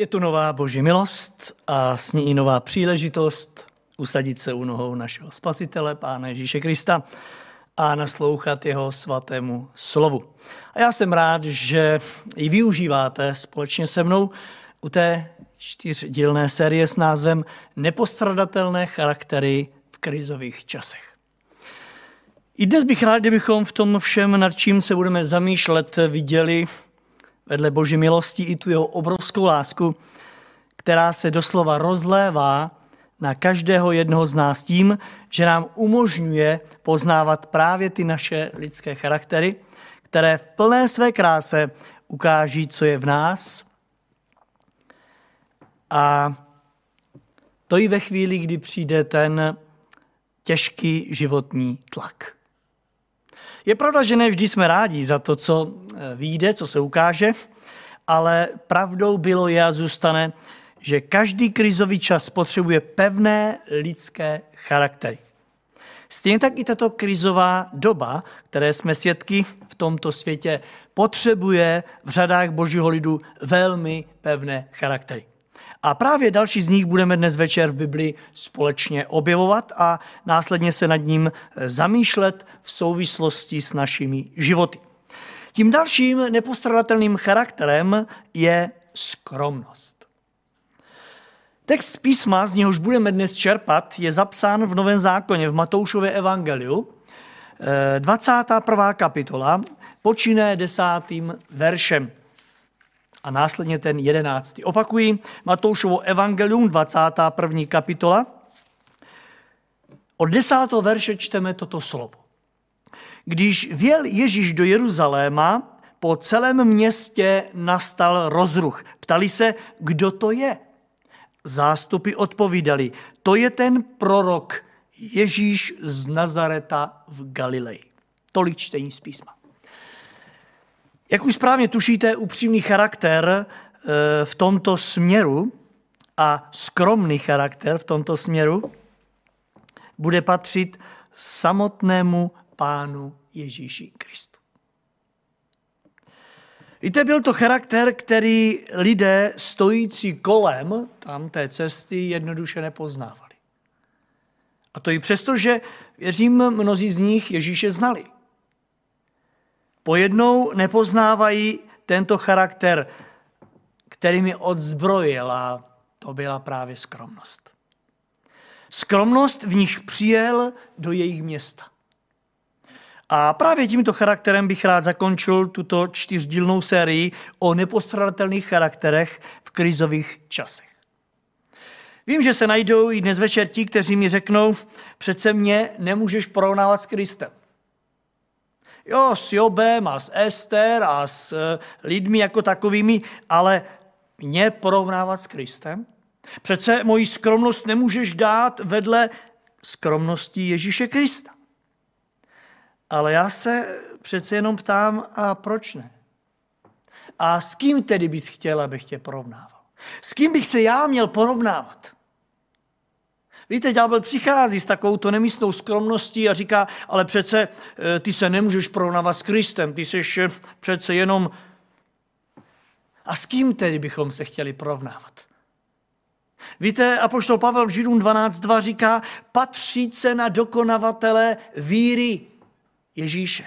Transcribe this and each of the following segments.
Je tu nová boží milost a s ní i nová příležitost usadit se u nohou našeho spasitele, Pána Ježíše Krista a naslouchat jeho svatému slovu. A já jsem rád, že ji využíváte společně se mnou u té čtyřdílné série s názvem Nepostradatelné charaktery v krizových časech. I dnes bych rád, kdybychom v tom všem, nad čím se budeme zamýšlet, viděli vedle boží milosti i tu jeho obrovskou lásku, která se doslova rozlévá na každého jednoho z nás tím, že nám umožňuje poznávat právě ty naše lidské charaktery, které v plné své kráse ukáží, co je v nás. A to i ve chvíli, kdy přijde ten těžký životní tlak. Je pravda, že ne vždy jsme rádi za to, co eh, vyjde, co se ukáže, ale pravdou bylo je a zůstane, že každý krizový čas potřebuje pevné lidské charaktery. Stejně tak i tato krizová doba, které jsme svědky v tomto světě, potřebuje v řadách božího lidu velmi pevné charaktery. A právě další z nich budeme dnes večer v Bibli společně objevovat a následně se nad ním zamýšlet v souvislosti s našimi životy. Tím dalším nepostradatelným charakterem je skromnost. Text písma, z něhož budeme dnes čerpat, je zapsán v Novém zákoně v Matoušově evangeliu, 21. kapitola, počíné desátým veršem a následně ten jedenáctý. Opakuji, Matoušovo evangelium, 21. kapitola. Od desátého verše čteme toto slovo. Když věl Ježíš do Jeruzaléma, po celém městě nastal rozruch. Ptali se, kdo to je. Zástupy odpovídali, to je ten prorok Ježíš z Nazareta v Galileji. Tolik čtení z písma. Jak už správně tušíte, upřímný charakter eh, v tomto směru a skromný charakter v tomto směru bude patřit samotnému pánu Ježíši Kristu. Víte, byl to charakter, který lidé stojící kolem tam té cesty jednoduše nepoznávali. A to i přesto, že věřím, mnozí z nich Ježíše znali. Pojednou nepoznávají tento charakter, který mi odzbrojil a to byla právě skromnost. Skromnost v nich přijel do jejich města. A právě tímto charakterem bych rád zakončil tuto čtyřdílnou sérii o nepostradatelných charakterech v krizových časech. Vím, že se najdou i dnes večer ti, kteří mi řeknou, přece mě nemůžeš porovnávat s Kristem. Jo, s Jobem a s Ester a s eh, lidmi jako takovými, ale mě porovnávat s Kristem? Přece moji skromnost nemůžeš dát vedle skromnosti Ježíše Krista. Ale já se přece jenom ptám, a proč ne? A s kým tedy bys chtěl, abych tě porovnával? S kým bych se já měl porovnávat? Víte, ďábel přichází s takovou to nemístnou skromností a říká, ale přece eh, ty se nemůžeš porovnávat s Kristem, ty jsi eh, přece jenom... A s kým tedy bychom se chtěli porovnávat? Víte, apoštol Pavel v Židům 12.2 říká, patří se na dokonavatele víry Ježíše.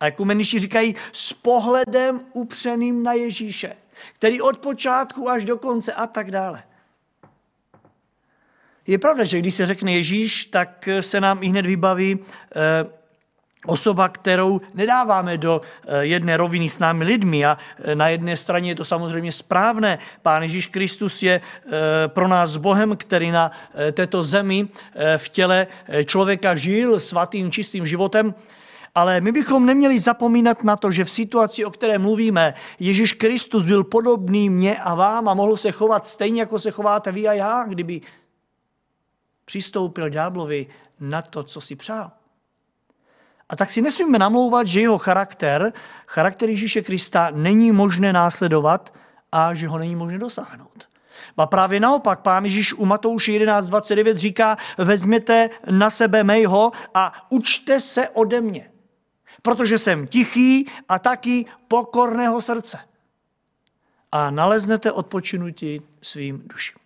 A ekumeniši říkají s pohledem upřeným na Ježíše, který od počátku až do konce a tak dále. Je pravda, že když se řekne Ježíš, tak se nám i hned vybaví eh, osoba, kterou nedáváme do eh, jedné roviny s námi lidmi a eh, na jedné straně je to samozřejmě správné. Pán Ježíš Kristus je pro nás Bohem, který na této zemi v těle člověka žil svatým, čistým životem, ale my bychom neměli zapomínat na to, že v situaci, o které mluvíme, Ježíš Kristus byl podobný mně a vám a mohl se chovat stejně, jako se chováte vy a já, kdyby přistoupil ďáblovi na to, co si přál. A tak si nesmíme namlouvat, že jeho charakter, charakter Ježíše Krista, není možné následovat a že ho není možné dosáhnout. A právě naopak, pán Ježíš u Matouše 11.29 říká, vezměte na sebe mého a učte se ode mě, protože jsem tichý a taky pokorného srdce. a naleznete odpočinutí svým duším.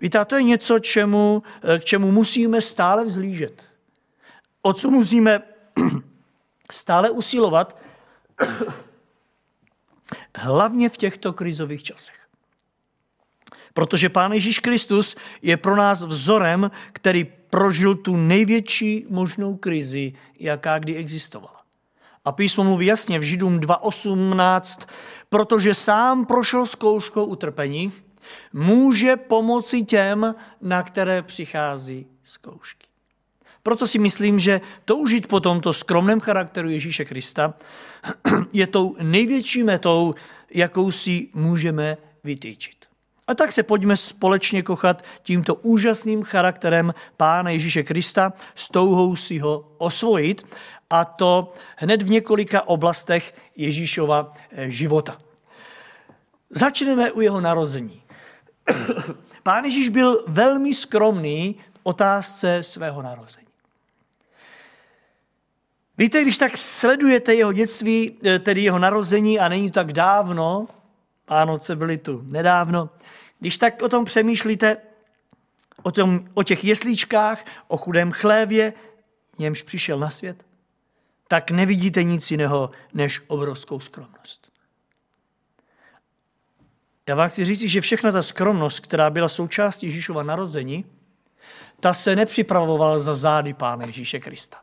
Víte, to je něco, čemu, k čemu musíme stále vzlížet. O co musíme stále usilovat, hlavně v těchto krizových časech. Protože Pán Ježíš Kristus je pro nás vzorem, který prožil tu největší možnou krizi, jaká kdy existovala. A písmo mluví jasně v Židům 2.18, protože sám prošel zkouškou utrpení, může pomoci těm, na které přichází zkoušky. Proto si myslím, že toužit po tomto skromném charakteru Ježíše Krista je tou největší metou, jakou si můžeme vytýčit. A tak se pojďme společně kochat tímto úžasným charakterem Pána Ježíše Krista s touhou si ho osvojit a to hned v několika oblastech Ježíšova života. Začneme u jeho narození. Pán Ježíš byl velmi skromný v otázce svého narození. Víte, když tak sledujete jeho dětství, eh, tedy jeho narození a není tak dávno, Vánoce byly tu nedávno, když tak o tom přemýšlíte, o, tom, o těch jeslíčkách, o chudém chlévě, němž přišel na svět, tak nevidíte nic jiného než obrovskou skromnost. Já vám chci říct, že všechna ta skromnost, která byla součástí Ježíšova narození, ta se nepřipravovala za zády Pána Ježíše Krista.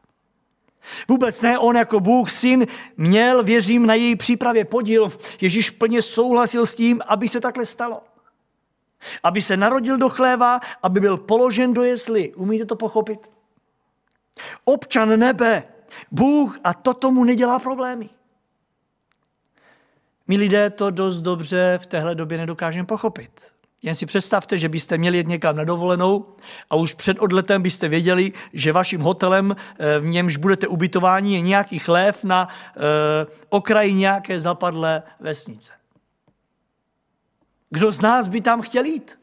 Vůbec ne, on jako Bůh syn měl, věřím, na její přípravě podíl. Ježíš plně souhlasil s tím, aby se takhle stalo. Aby se narodil do chléva, aby byl položen do jesli. Umíte to pochopit? Občan nebe, Bůh a to tomu nedělá problémy. My lidé to dost dobře v téhle době nedokážeme pochopit. Jen si představte, že byste měli jet někam na dovolenou a už před odletem byste věděli, že vaším hotelem, eh, v němž budete ubytováni, je nějaký chlév na eh, okraji nějaké zapadlé vesnice. Kdo z nás by tam chtěl jít?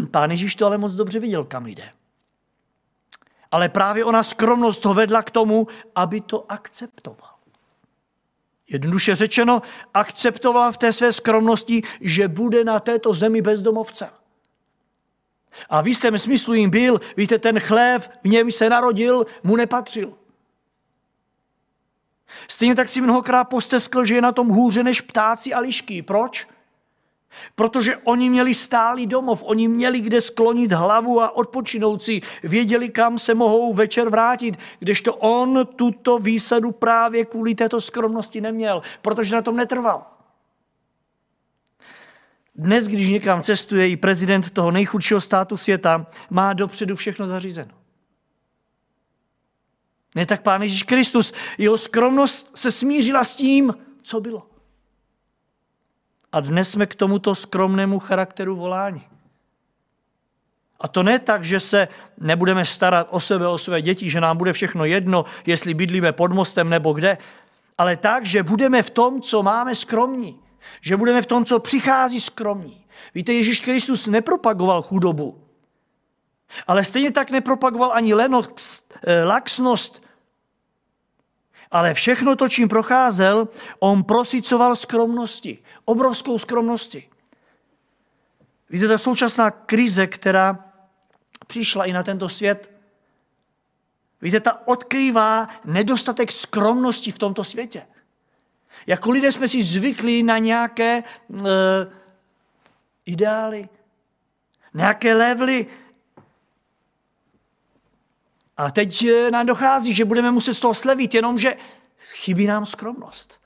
Pán Ježíš to ale moc dobře viděl, kam jde. Ale právě ona skromnost ho vedla k tomu, aby to akceptoval. Jednoduše řečeno, akceptoval v té své skromnosti, že bude na této zemi bezdomovcem. A v jistém smyslu jim byl, víte, ten chlév, v něm se narodil, mu nepatřil. Stejně tak si mnohokrát posteskl, že je na tom hůře než ptáci a lišky. Proč? Protože oni měli stálý domov, oni měli kde sklonit hlavu a odpočinout si, věděli, kam se mohou večer vrátit, kdežto on tuto výsadu právě kvůli této skromnosti neměl, protože na tom netrval. Dnes, když někam cestuje i prezident toho nejchudšího státu světa, má dopředu všechno zařízeno. Ne tak Pán Ježíš Kristus, jeho skromnost se smířila s tím, co bylo. A dnes jsme k tomuto skromnému charakteru voláni. A to ne tak, že se nebudeme starat o sebe, o své děti, že nám bude všechno jedno, jestli bydlíme pod mostem nebo kde, ale tak, že budeme v tom, co máme skromní. Že budeme v tom, co přichází skromní. Víte, Ježíš Kristus nepropagoval chudobu, ale stejně tak nepropagoval ani lenost, eh, laxnost, ale všechno to, čím procházel, on prosicoval skromnosti. Obrovskou skromnosti. Víte, ta současná krize, která přišla i na tento svět, víte, ta odkrývá nedostatek skromnosti v tomto světě. Jako lidé jsme si zvykli na nějaké uh, ideály, nějaké levely, a teď nám dochází, že budeme muset z toho slevit, jenomže chybí nám skromnost.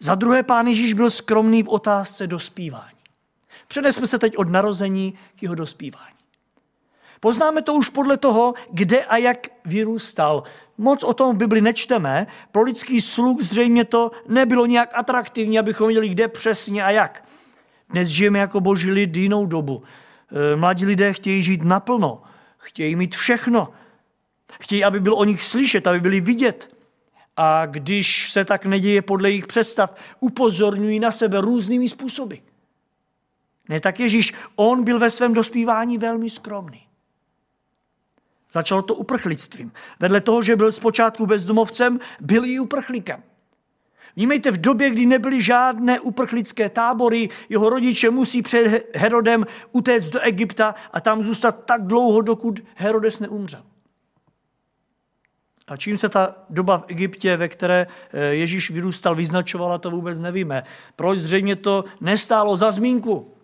Za druhé, pán Ježíš byl skromný v otázce dospívání. Přenesme se teď od narození k jeho dospívání. Poznáme to už podle toho, kde a jak vyrůstal. Moc o tom v Bibli nečteme. Pro lidský sluch zřejmě to nebylo nějak atraktivní, abychom věděli, kde přesně a jak. Dnes žijeme jako boží lid jinou dobu. Eh, mladí lidé chtějí žít naplno, chtějí mít všechno. Chtějí, aby bylo o nich slyšet, aby byli vidět. A když se tak neděje podle jejich představ, upozorňují na sebe různými způsoby. Ne tak Ježíš, on byl ve svém dospívání velmi skromný. Začalo to uprchlictvím. Vedle toho, že byl zpočátku bezdomovcem, byl i uprchlíkem. Vnímejte, v době, kdy nebyly žádné uprchlické tábory, jeho rodiče musí před Herodem utéct do Egypta a tam zůstat tak dlouho, dokud Herodes neumřel. A čím se ta doba v Egyptě, ve které eh, Ježíš vyrůstal, vyznačovala, to vůbec nevíme. Proč zřejmě to nestálo za zmínku?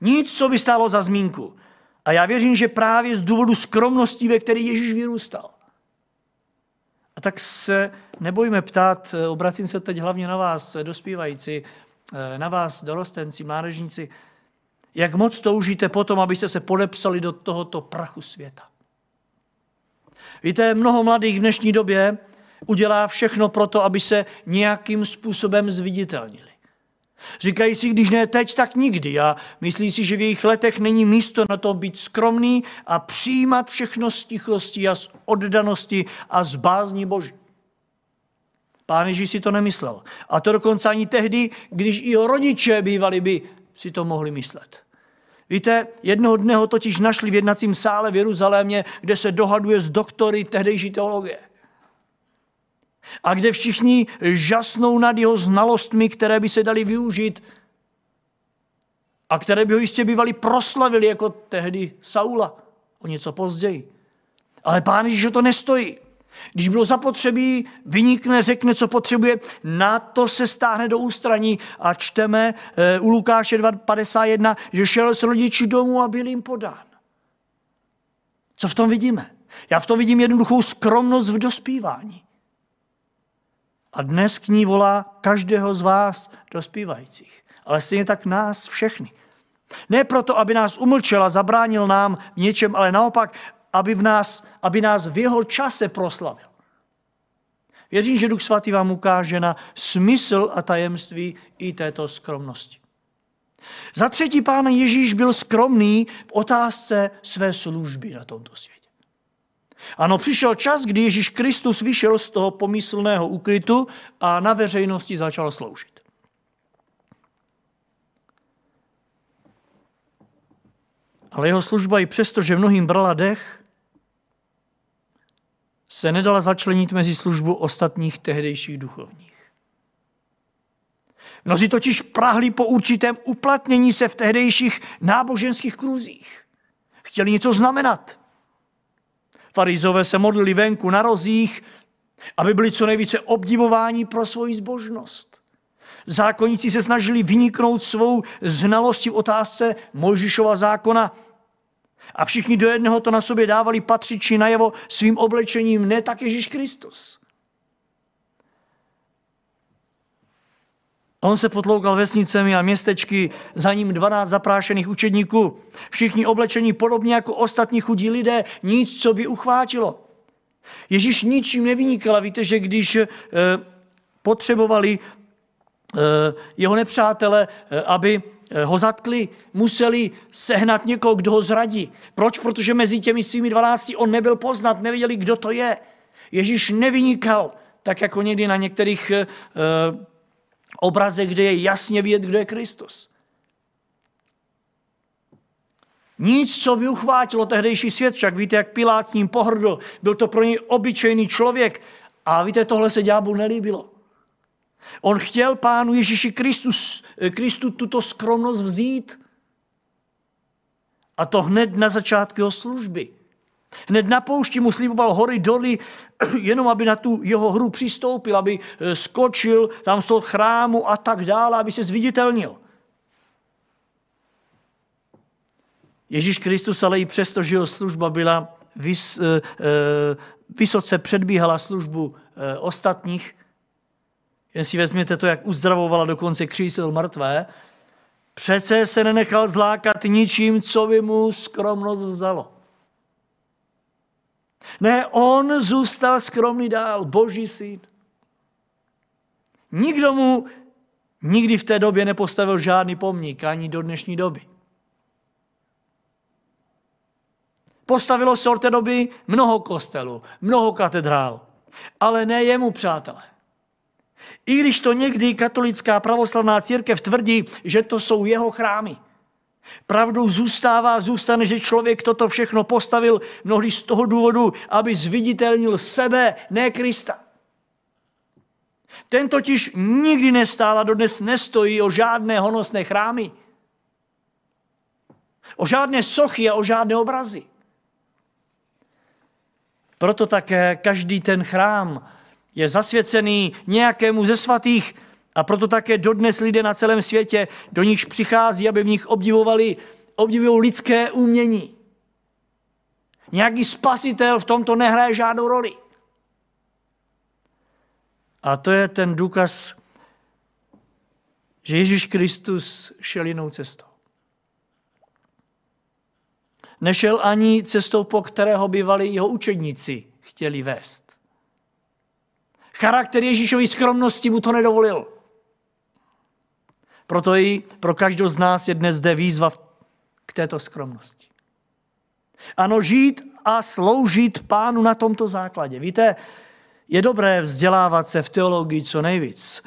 Nic, co by stálo za zmínku. A já věřím, že právě z důvodu skromnosti, ve které Ježíš vyrůstal. A tak se nebojme ptát, eh, obracím se teď hlavně na vás, eh, dospívající, na vás, dorostenci, mládežníci, jak moc toužíte potom, abyste se podepsali do tohoto prachu světa. Víte, mnoho mladých v dnešní době udělá všechno pro to, aby se nějakým způsobem zviditelnili. Říkají si, když ne teď, tak nikdy. A myslí si, že v jejich letech není místo na to být skromný a přijímat všechno z tichosti a z oddanosti a z bázní Boží. Pán Ježíš si to nemyslel. A to dokonce ani tehdy, když i rodiče bývali by si to mohli myslet. Víte, jednoho dne ho totiž našli v jednacím sále v Jeruzalémě, kde se dohaduje s doktory tehdejší teologie. A kde všichni žasnou nad jeho znalostmi, které by se dali využít a které by ho jistě bývali proslavili jako tehdy Saula o něco později. Ale pán Ježíš to nestojí. Když bylo zapotřebí, vynikne, řekne, co potřebuje, na to se stáhne do ústraní a čteme eh, u Lukáše 2.51, že šel s rodiči domů a byl jim podán. Co v tom vidíme? Já v tom vidím jednoduchou skromnost v dospívání. A dnes k ní volá každého z vás dospívajících, ale stejně tak nás všechny. Ne proto, aby nás umlčela, zabránil nám v něčem, ale naopak, aby, v nás, aby nás v jeho čase proslavil. Věřím, že Duch Svatý vám ukáže na smysl a tajemství i této skromnosti. Za třetí pán Ježíš byl skromný v otázce své služby na tomto světě. Ano, přišel čas, kdy Ježíš Kristus vyšel z toho pomyslného úkrytu a na veřejnosti začal sloužit. Ale jeho služba i přesto, že mnohým brala dech, se nedala začlenit mezi službu ostatních tehdejších duchovních. Mnozí totiž prahli po určitém uplatnění se v tehdejších náboženských kruzích. Chtěli něco znamenat. Farizové se modlili venku na rozích, aby byli co nejvíce obdivováni pro svoji zbožnost. Zákonníci se snažili vyniknout svou znalostí v otázce Mojžišova zákona a všichni do jednoho to na sobě dávali patřiči najevo svým oblečením, ne tak Ježíš Kristus. On se potloukal vesnicemi a městečky, za ním 12 zaprášených učedníků. Všichni oblečení podobně jako ostatní chudí lidé, nic, co by uchvátilo. Ježíš ničím nevynikal a víte, že když eh, potřebovali eh, jeho nepřátele, eh, aby ho zatkli, museli sehnat někoho, kdo ho zradí. Proč? Protože mezi těmi svými dvanácti on nebyl poznat, nevěděli, kdo to je. Ježíš nevynikal, tak jako někdy na některých obrazech, kde je jasně vidět, kdo je Kristus. Nic, co by uchvátilo tehdejší svět, však víte, jak Pilát s ním pohrdl. Byl to pro něj obyčejný člověk. A víte, tohle se ďáblu nelíbilo. On chtěl pánu Ježíši Kristus, Kristu tuto skromnost vzít. A to hned na začátku jeho služby. Hned na poušti mu sliboval hory doly, jenom aby na tu jeho hru přistoupil, aby eh, skočil tam z toho chrámu a tak dále, aby se zviditelnil. Ježíš Kristus ale i přesto, že jeho služba byla vys, eh, eh, vysoce předbíhala službu ostatních, jen si vezměte to, jak uzdravovala dokonce křísil mrtvé, přece se nenechal zlákat ničím, co by mu skromnost vzalo. Ne, on zůstal skromný dál, boží syn. Nikdo mu nikdy v té době nepostavil žádný pomník, ani do dnešní doby. Postavilo se od té doby mnoho kostelů, mnoho katedrál, ale ne jemu, přátelé. I když to někdy katolická pravoslavná církev tvrdí, že to jsou jeho chrámy. Pravdou zůstává, zůstane, že člověk toto všechno postavil mnohdy z toho důvodu, aby zviditelnil sebe, ne Krista. Ten totiž nikdy nestál a dodnes nestojí o žádné honosné chrámy. O žádné sochy a o žádné obrazy. Proto také každý ten chrám je zasvěcený nějakému ze svatých a proto také dodnes lidé na celém světě do nich přichází, aby v nich obdivovali, obdivovali lidské umění. Nějaký spasitel v tomto nehraje žádnou roli. A to je ten důkaz, že Ježíš Kristus šel jinou cestou. Nešel ani cestou, po kterého bývali jeho učedníci chtěli vést. Charakter Ježíšovy skromnosti mu to nedovolil. Proto i pro každou z nás je dnes zde výzva k této skromnosti. Ano, žít a sloužit pánu na tomto základě. Víte, je dobré vzdělávat se v teologii co nejvíc.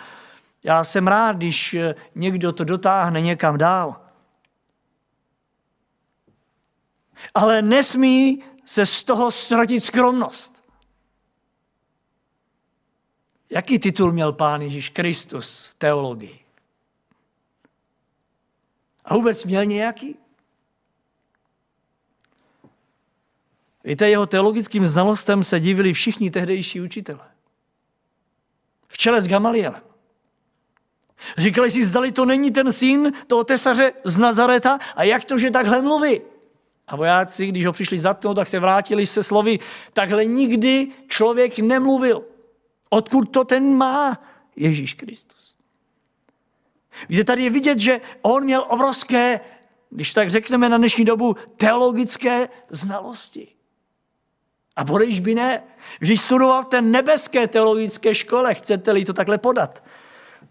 Já jsem rád, když někdo to dotáhne někam dál. Ale nesmí se z toho ztratit skromnost. Jaký titul měl pán Ježíš Kristus v teologii? A vůbec měl nějaký? Víte, jeho teologickým znalostem se divili všichni tehdejší učitele. V čele s Gamalielem. Říkali si, zdali to není ten syn toho tesaře z Nazareta a jak to, že takhle mluví. A vojáci, když ho přišli zatknout, tak se vrátili se slovy, takhle nikdy člověk nemluvil. Odkud to ten má? Ježíš Kristus. Víte, tady je vidět, že on měl obrovské, když tak řekneme na dnešní dobu, teologické znalosti. A Borejš by ne. Když studoval v té nebeské teologické škole, chcete-li to takhle podat.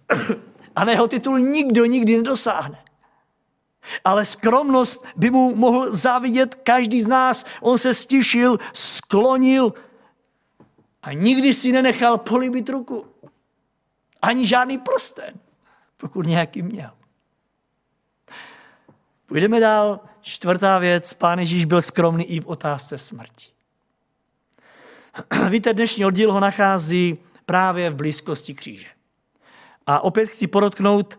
A na jeho titul nikdo nikdy nedosáhne. Ale skromnost by mu mohl závidět každý z nás. On se stišil, sklonil a nikdy si nenechal polibit ruku. Ani žádný prsten, pokud nějaký měl. Půjdeme dál. Čtvrtá věc. Pán Ježíš byl skromný i v otázce smrti. Víte, dnešní oddíl ho nachází právě v blízkosti kříže. A opět chci podotknout,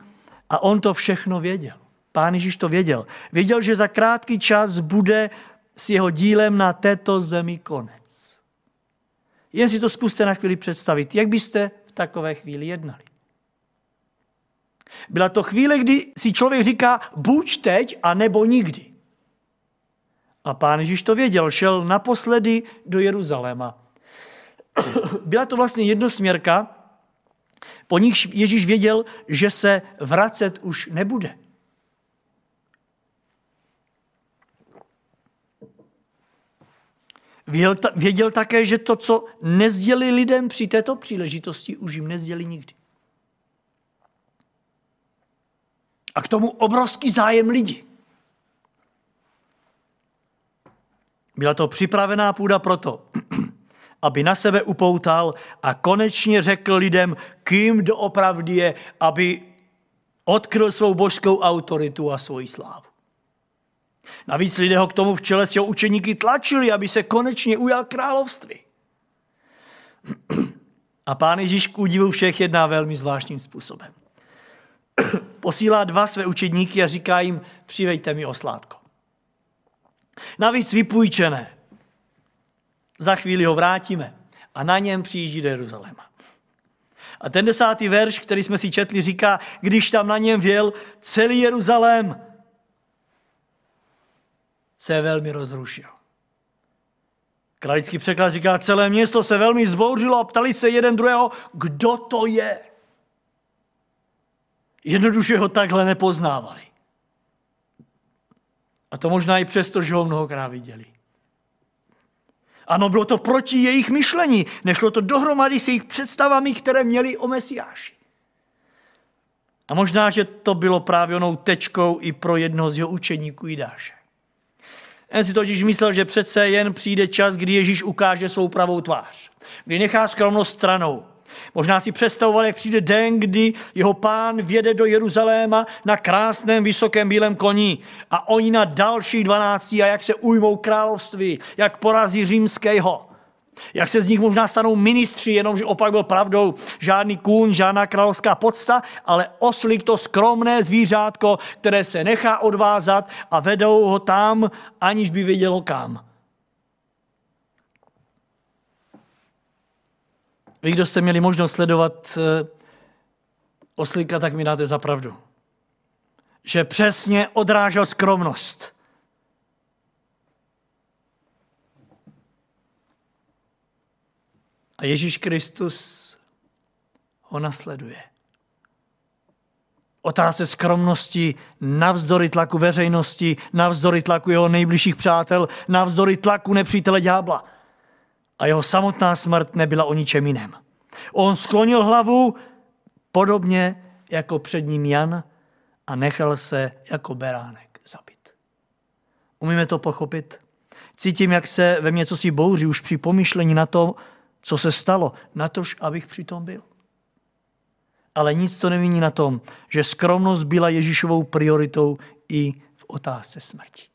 a on to všechno věděl. Pán Ježíš to věděl. Věděl, že za krátký čas bude s jeho dílem na této zemi konec. Jen si to zkuste na chvíli představit. Jak byste v takové chvíli jednali? Byla to chvíle, kdy si člověk říká, buď teď, a nebo nikdy. A pán Ježíš to věděl, šel naposledy do Jeruzaléma. Byla to vlastně jednosměrka, po nich Ježíš věděl, že se vracet už nebude. Věděl také, že to, co nezděli lidem při této příležitosti, už jim nezděli nikdy. A k tomu obrovský zájem lidí. Byla to připravená půda proto, aby na sebe upoutal a konečně řekl lidem, kým doopravdy je, aby odkryl svou božskou autoritu a svoji slávu. Navíc lidé ho k tomu v čele s jeho učeníky tlačili, aby se konečně ujal království. A pán Ježíš k údivu všech jedná velmi zvláštním způsobem. Posílá dva své učedníky a říká jim, přivejte mi oslátko. Navíc vypůjčené. Za chvíli ho vrátíme a na něm přijíždí do Jeruzaléma. A ten desátý verš, který jsme si četli, říká, když tam na něm věl celý Jeruzalém, se velmi rozrušil. Kralický překlad říká, celé město se velmi zbouřilo a ptali se jeden druhého, kdo to je. Jednoduše ho takhle nepoznávali. A to možná i přesto, že ho mnohokrát viděli. Ano, bylo to proti jejich myšlení. Nešlo to dohromady s jejich představami, které měli o Mesiáši. A možná, že to bylo právě onou tečkou i pro jednoho z jeho učeníků Jidáše. Jen si totiž myslel, že přece jen přijde čas, kdy Ježíš ukáže svou pravou tvář. Kdy nechá skromnost stranou. Možná si představoval, jak přijde den, kdy jeho pán vjede do Jeruzaléma na krásném vysokém bílém koni a oni na dalších dvanácti a jak se ujmou království, jak porazí římského. Jak se z nich možná stanou ministři, jenomže opak byl pravdou. Žádný kůň, žádná královská podsta, ale oslík to skromné zvířátko, které se nechá odvázat a vedou ho tam, aniž by vědělo kam. Vy, kdo jste měli možnost sledovat eh, oslíka, tak mi dáte za pravdu. Že přesně odrážel skromnost. A Ježíš Kristus ho nasleduje. Otázce skromnosti navzdory tlaku veřejnosti, navzdory tlaku jeho nejbližších přátel, navzdory tlaku nepřítele ďábla. A jeho samotná smrt nebyla o ničem jiném. On sklonil hlavu podobně jako před ním Jan a nechal se jako beránek zabit. Umíme to pochopit? Cítím, jak se ve mně co si bouří už při pomyšlení na to, co se stalo, na tož, abych přitom byl. Ale nic to nemění na tom, že skromnost byla Ježíšovou prioritou i v otázce smrti.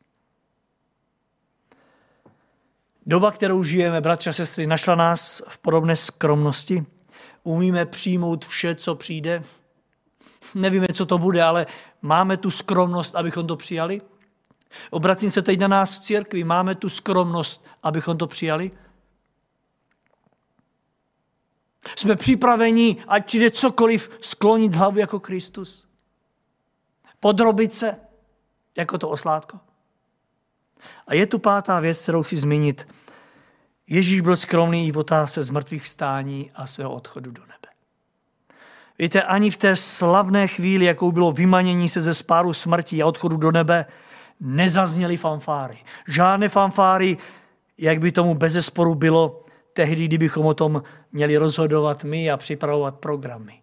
Doba, kterou žijeme, bratři a sestry, našla nás v podobné skromnosti. Umíme přijmout vše, co přijde. Nevíme, co to bude, ale máme tu skromnost, abychom to přijali. Obracím se teď na nás v církvi. Máme tu skromnost, abychom to přijali. Jsme připraveni, ať přijde cokoliv, sklonit hlavu jako Kristus. Podrobit se jako to oslátko. A je tu pátá věc, kterou chci zmínit. Ježíš byl skromný i v otázce z mrtvých vstání a svého odchodu do nebe. Víte, ani v té slavné chvíli, jakou bylo vymanění se ze spáru smrti a odchodu do nebe, nezazněly fanfáry. Žádné fanfáry, jak by tomu bezesporu bylo tehdy, kdybychom o tom měli rozhodovat my a připravovat programy.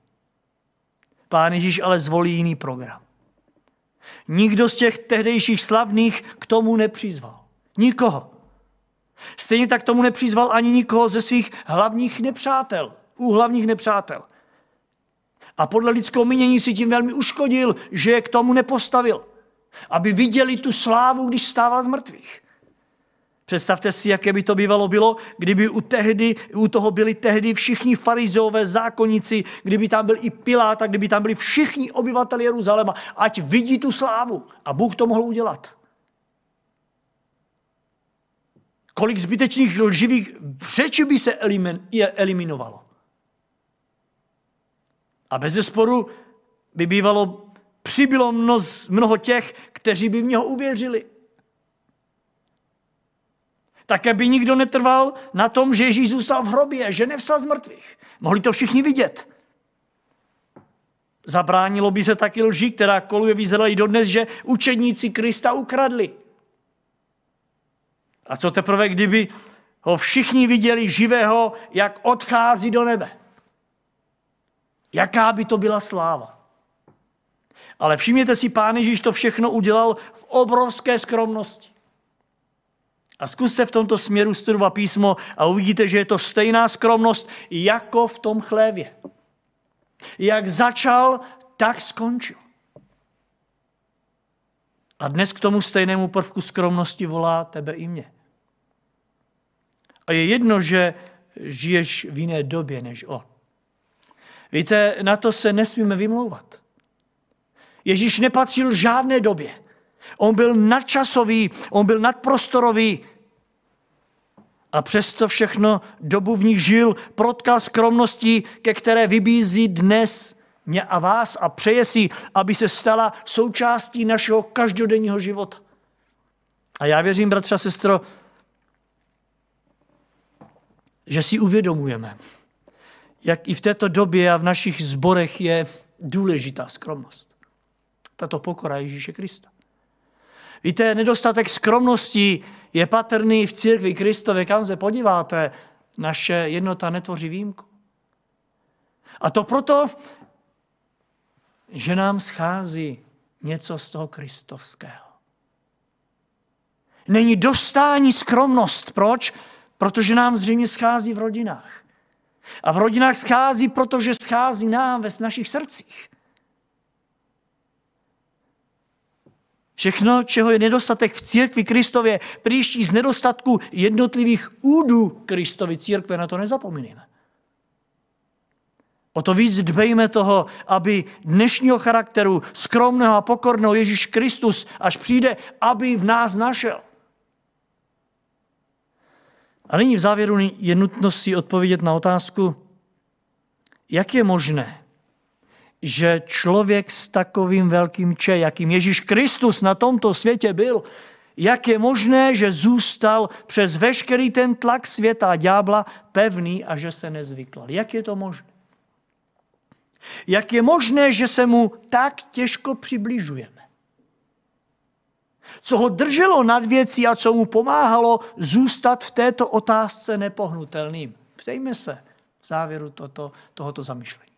Pán Ježíš ale zvolí jiný program. Nikdo z těch tehdejších slavných k tomu nepřizval. Nikoho. Stejně tak tomu nepřizval ani nikoho ze svých hlavních nepřátel, u hlavních nepřátel. A podle lidského mínění si tím velmi uškodil, že je k tomu nepostavil. Aby viděli tu slávu, když stával z mrtvých. Představte si, jaké by to bývalo bylo, kdyby u, tehdy, u toho byli tehdy všichni farizeové zákonníci, kdyby tam byl i Pilát, a kdyby tam byli všichni obyvateli Jeruzaléma, ať vidí tu slávu. A Bůh to mohl udělat. Kolik zbytečných lživých řečí by se eliminovalo. A bez zesporu by bývalo, přibylo mnoho těch, kteří by v něho uvěřili. Také by nikdo netrval na tom, že Ježíš zůstal v hrobě, že nevstal z mrtvých. Mohli to všichni vidět. Zabránilo by se taky lži, která koluje v Izraeli dodnes, že učedníci Krista ukradli. A co teprve, kdyby ho všichni viděli živého, jak odchází do nebe. Jaká by to byla sláva. Ale všimněte si, pán Ježíš to všechno udělal v obrovské skromnosti. A zkuste v tomto směru studovat písmo a uvidíte, že je to stejná skromnost jako v tom chlévě. Jak začal, tak skončil. A dnes k tomu stejnému prvku skromnosti volá tebe i mě. A je jedno, že žiješ v jiné době než on. Víte, na to se nesmíme vymlouvat. Ježíš nepatřil žádné době. On byl nadčasový, on byl nadprostorový. A přesto všechno dobu v nich žil, protkal skromností, ke které vybízí dnes mě a vás a přeje si, aby se stala součástí našeho každodenního života. A já věřím, bratře a sestro, že si uvědomujeme, jak i v této době a v našich zborech je důležitá skromnost. Tato pokora Ježíše Krista. Víte, nedostatek skromnosti je patrný v církvi Kristove, kam se podíváte, naše jednota netvoří výjimku. A to proto, že nám schází něco z toho kristovského. Není dostání skromnost. Proč? Protože nám zřejmě schází v rodinách. A v rodinách schází, protože schází nám ve našich srdcích. Všechno, čeho je nedostatek v církvi Kristově, příští z nedostatku jednotlivých údů Kristovy církve, na to nezapomínejme. O to víc dbejme toho, aby dnešního charakteru skromného a pokorného Ježíš Kristus, až přijde, aby v nás našel. A nyní v závěru je nutnost si odpovědět na otázku, jak je možné, že člověk s takovým velkým če, jakým Ježíš Kristus na tomto světě byl, jak je možné, že zůstal přes veškerý ten tlak světa a ďábla pevný a že se nezvyklal. Jak je to možné? Jak je možné, že se mu tak těžko přibližujeme? Co ho drželo nad věcí a co mu pomáhalo zůstat v této otázce nepohnutelným? Ptejme se v závěru toto, tohoto zamyšlení.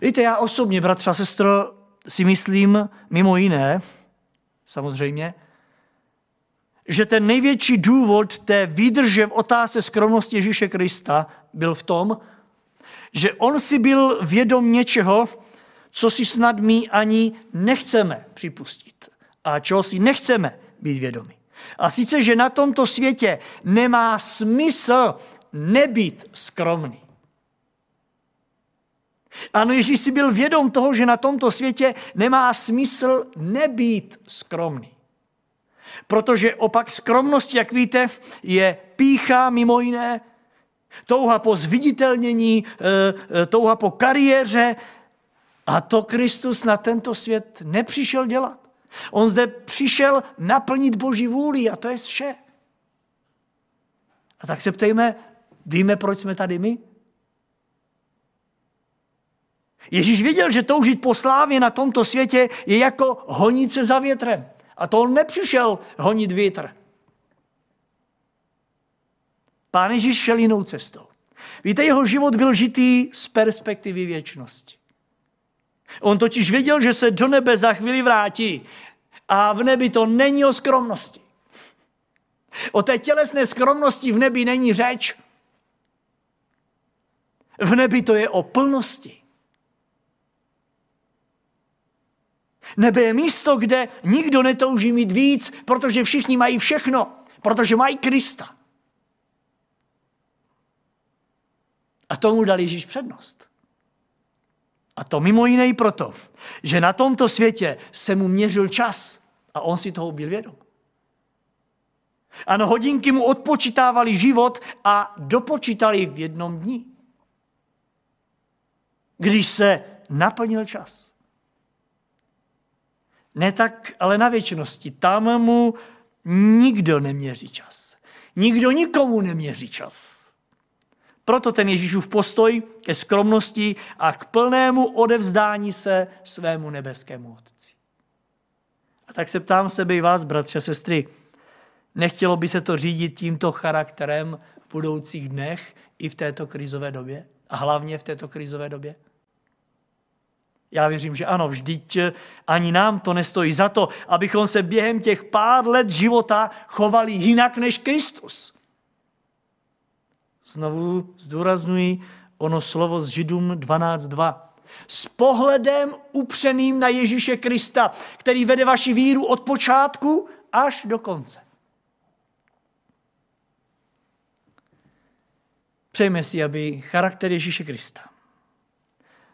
Víte, já osobně, bratře a sestro, si myslím, mimo jiné, samozřejmě, že ten největší důvod té výdrže v otázce skromnosti Ježíše Krista byl v tom, že on si byl vědom něčeho, co si snad my ani nechceme připustit a čeho si nechceme být vědomi. A sice, že na tomto světě nemá smysl nebýt skromný. Ano, Ježíš si byl vědom toho, že na tomto světě nemá smysl nebýt skromný. Protože opak skromnosti, jak víte, je pícha mimo jiné, touha po zviditelnění, eh, eh, touha po kariéře. A to Kristus na tento svět nepřišel dělat. On zde přišel naplnit Boží vůli a to je vše. A tak se ptejme, víme, proč jsme tady my? Ježíš věděl, že toužit po slávě na tomto světě je jako honit se za větrem. A to on nepřišel honit větr. Pán Ježíš šel jinou cestou. Víte, jeho život byl žitý z perspektivy věčnosti. On totiž věděl, že se do nebe za chvíli vrátí. A v nebi to není o skromnosti. O té tělesné skromnosti v nebi není řeč. V nebi to je o plnosti. Nebe je místo, kde nikdo netouží mít víc, protože všichni mají všechno, protože mají Krista. A tomu dal Ježíš přednost. A to mimo jiné i proto, že na tomto světě se mu měřil čas a on si toho byl vědom. Ano, hodinky mu odpočítávali život a dopočítali v jednom dni. Když se naplnil čas. Ne tak, ale na věčnosti. Tam mu nikdo neměří čas. Nikdo nikomu neměří čas. Proto ten Ježíšův postoj ke skromnosti a k plnému odevzdání se svému nebeskému Otci. A tak se ptám sebe i vás, bratři a sestry, nechtělo by se to řídit tímto charakterem v budoucích dnech i v této krizové době? A hlavně v této krizové době? Já věřím, že ano, vždyť ani nám to nestojí za to, abychom se během těch pár let života chovali jinak než Kristus. Znovu zdůraznuji ono slovo z Židům 12.2. S pohledem upřeným na Ježíše Krista, který vede vaši víru od počátku až do konce. Přejme si, aby charakter Ježíše Krista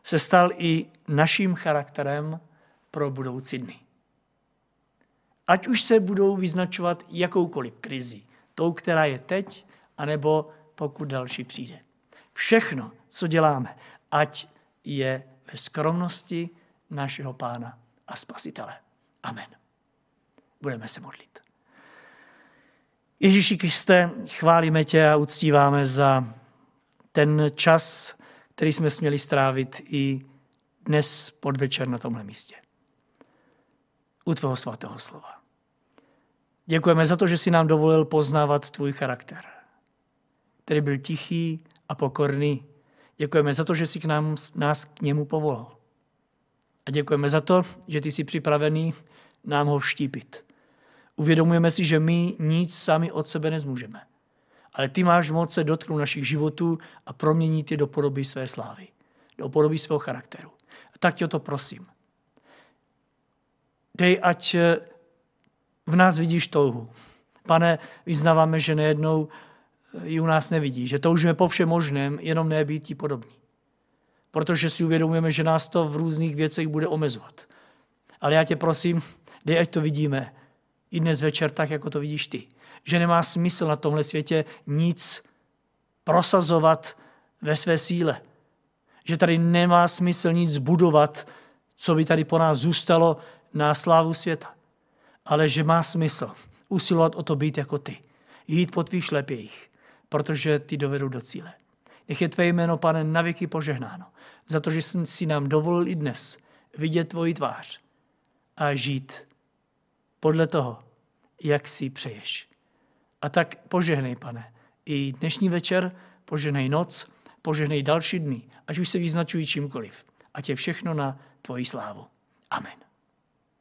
se stal i naším charakterem pro budoucí dny. Ať už se budou vyznačovat jakoukoliv krizi, tou, která je teď, anebo pokud další přijde. Všechno, co děláme, ať je ve skromnosti našeho Pána a Spasitele. Amen. Budeme se modlit. Ježíši Kriste, chválíme tě a uctíváme za ten čas, který jsme směli strávit i dnes podvečer na tomhle místě. U tvého svatého slova. Děkujeme za to, že jsi nám dovolil poznávat tvůj charakter který byl tichý a pokorný. Děkujeme za to, že jsi k nám, nás k němu povolal. A děkujeme za to, že ty jsi připravený nám ho vštípit. Uvědomujeme si, že my nic sami od sebe nezmůžeme. Ale ty máš moc se dotknout našich životů a proměnit je do podoby své slávy, do podoby svého charakteru. Tak tě o to prosím. Dej, ať eh, v nás vidíš touhu. Pane, vyznáváme, že nejednou eh, ji u nás nevidí, že toužíme po všem možném, jenom ne být ti podobní. Protože si uvědomujeme, že nás to v různých věcech bude omezovat. Ale já tě prosím, dej, ať to vidíme i dnes večer tak, jako to vidíš ty. Že nemá smysl na tomhle světě nic prosazovat ve své síle. Že tady nemá smysl nic budovat, co by tady po nás zůstalo na slávu světa. Ale že má smysl usilovat o to být jako ty. Jít po tvých šlepějích, protože ty dovedou do cíle. Nech je tvé jméno, pane, navěky požehnáno. Za to, že jsi si nám dovolil i dnes vidět tvoji tvář a žít podle toho, jak si přeješ. A tak požehnej, pane, i dnešní večer, požehnej noc, požehnej další dny, ať už se vyznačují čímkoliv. A tě všechno na tvoji slávu. Amen.